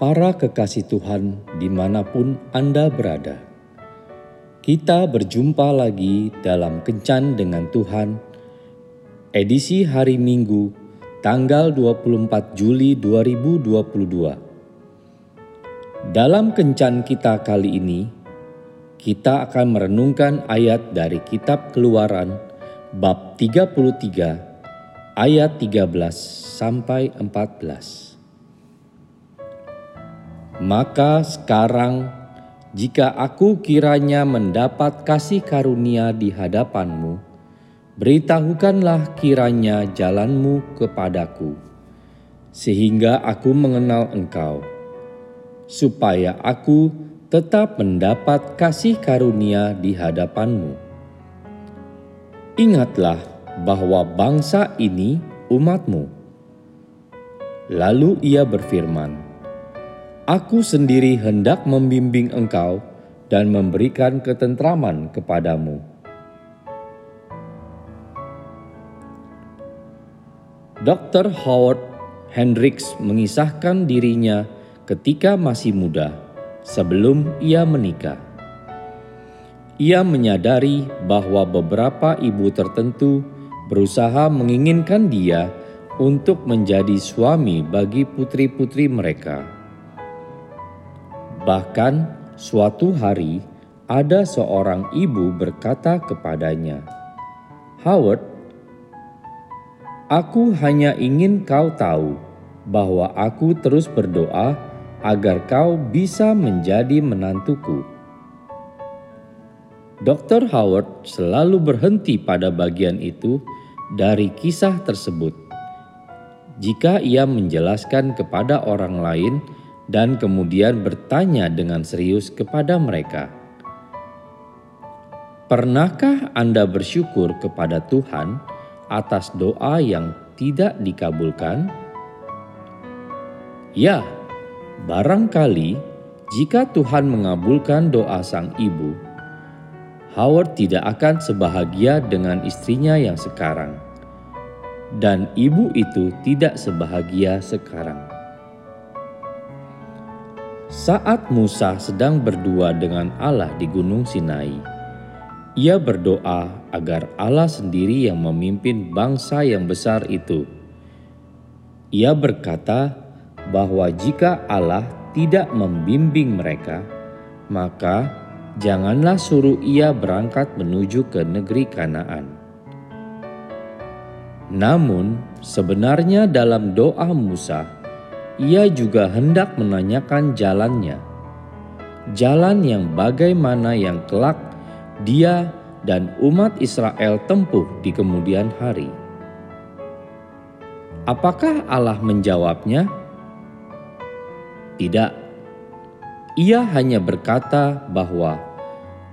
para kekasih Tuhan di mana pun Anda berada. Kita berjumpa lagi dalam Kencan dengan Tuhan, edisi hari Minggu, tanggal 24 Juli 2022. Dalam Kencan kita kali ini, kita akan merenungkan ayat dari kitab Keluaran bab 33 ayat 13 sampai 14. Maka sekarang jika aku kiranya mendapat kasih karunia di hadapanmu, beritahukanlah kiranya jalanmu kepadaku, sehingga aku mengenal engkau, supaya aku tetap mendapat kasih karunia di hadapanmu. Ingatlah bahwa bangsa ini umatmu. Lalu ia berfirman, Aku sendiri hendak membimbing engkau dan memberikan ketentraman kepadamu. Dr. Howard Hendricks mengisahkan dirinya ketika masih muda, sebelum ia menikah. Ia menyadari bahwa beberapa ibu tertentu berusaha menginginkan dia untuk menjadi suami bagi putri-putri mereka. Bahkan suatu hari ada seorang ibu berkata kepadanya, "Howard, aku hanya ingin kau tahu bahwa aku terus berdoa agar kau bisa menjadi menantuku." Dr. Howard selalu berhenti pada bagian itu dari kisah tersebut. Jika ia menjelaskan kepada orang lain dan kemudian bertanya dengan serius kepada mereka, "Pernahkah Anda bersyukur kepada Tuhan atas doa yang tidak dikabulkan?" Ya, barangkali jika Tuhan mengabulkan doa sang ibu, Howard tidak akan sebahagia dengan istrinya yang sekarang, dan ibu itu tidak sebahagia sekarang. Saat Musa sedang berdua dengan Allah di Gunung Sinai, ia berdoa agar Allah sendiri yang memimpin bangsa yang besar itu. Ia berkata bahwa jika Allah tidak membimbing mereka, maka janganlah suruh ia berangkat menuju ke negeri Kanaan. Namun, sebenarnya dalam doa Musa, ia juga hendak menanyakan jalannya. Jalan yang bagaimana yang kelak dia dan umat Israel tempuh di kemudian hari. Apakah Allah menjawabnya? Tidak. Ia hanya berkata bahwa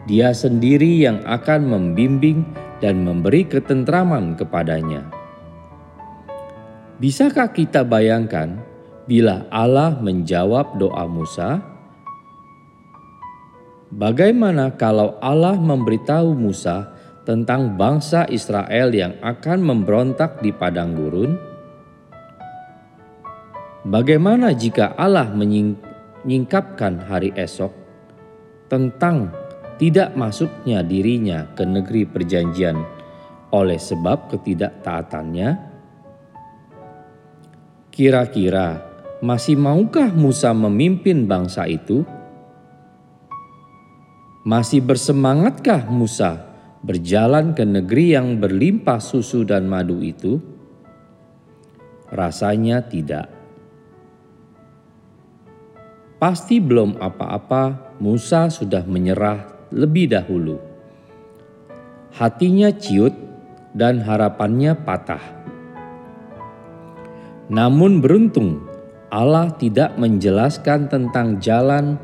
Dia sendiri yang akan membimbing dan memberi ketentraman kepadanya. Bisakah kita bayangkan bila Allah menjawab doa Musa? Bagaimana kalau Allah memberitahu Musa tentang bangsa Israel yang akan memberontak di padang gurun? Bagaimana jika Allah menyingkapkan hari esok tentang tidak masuknya dirinya ke negeri perjanjian oleh sebab ketidaktaatannya? Kira-kira masih maukah Musa memimpin bangsa itu? Masih bersemangatkah Musa berjalan ke negeri yang berlimpah susu dan madu itu? Rasanya tidak. Pasti belum apa-apa, Musa sudah menyerah lebih dahulu. Hatinya ciut dan harapannya patah. Namun beruntung Allah tidak menjelaskan tentang jalan,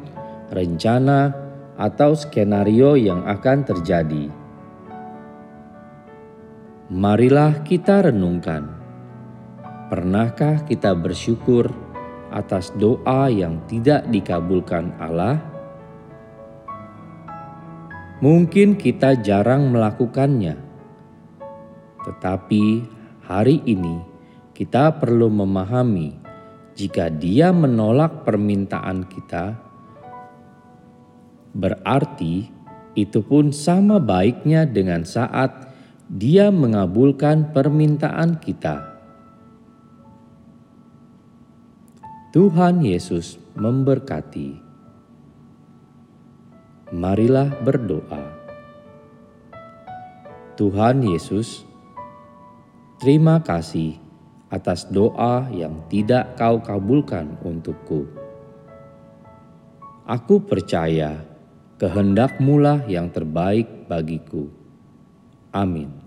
rencana, atau skenario yang akan terjadi. Marilah kita renungkan, pernahkah kita bersyukur atas doa yang tidak dikabulkan Allah? Mungkin kita jarang melakukannya, tetapi hari ini kita perlu memahami jika Dia menolak permintaan kita, berarti itu pun sama baiknya dengan saat Dia mengabulkan permintaan kita. Tuhan Yesus memberkati. Marilah berdoa. Tuhan Yesus, terima kasih atas doa yang tidak kau kabulkan untukku. Aku percaya kehendakmulah yang terbaik bagiku. Amin.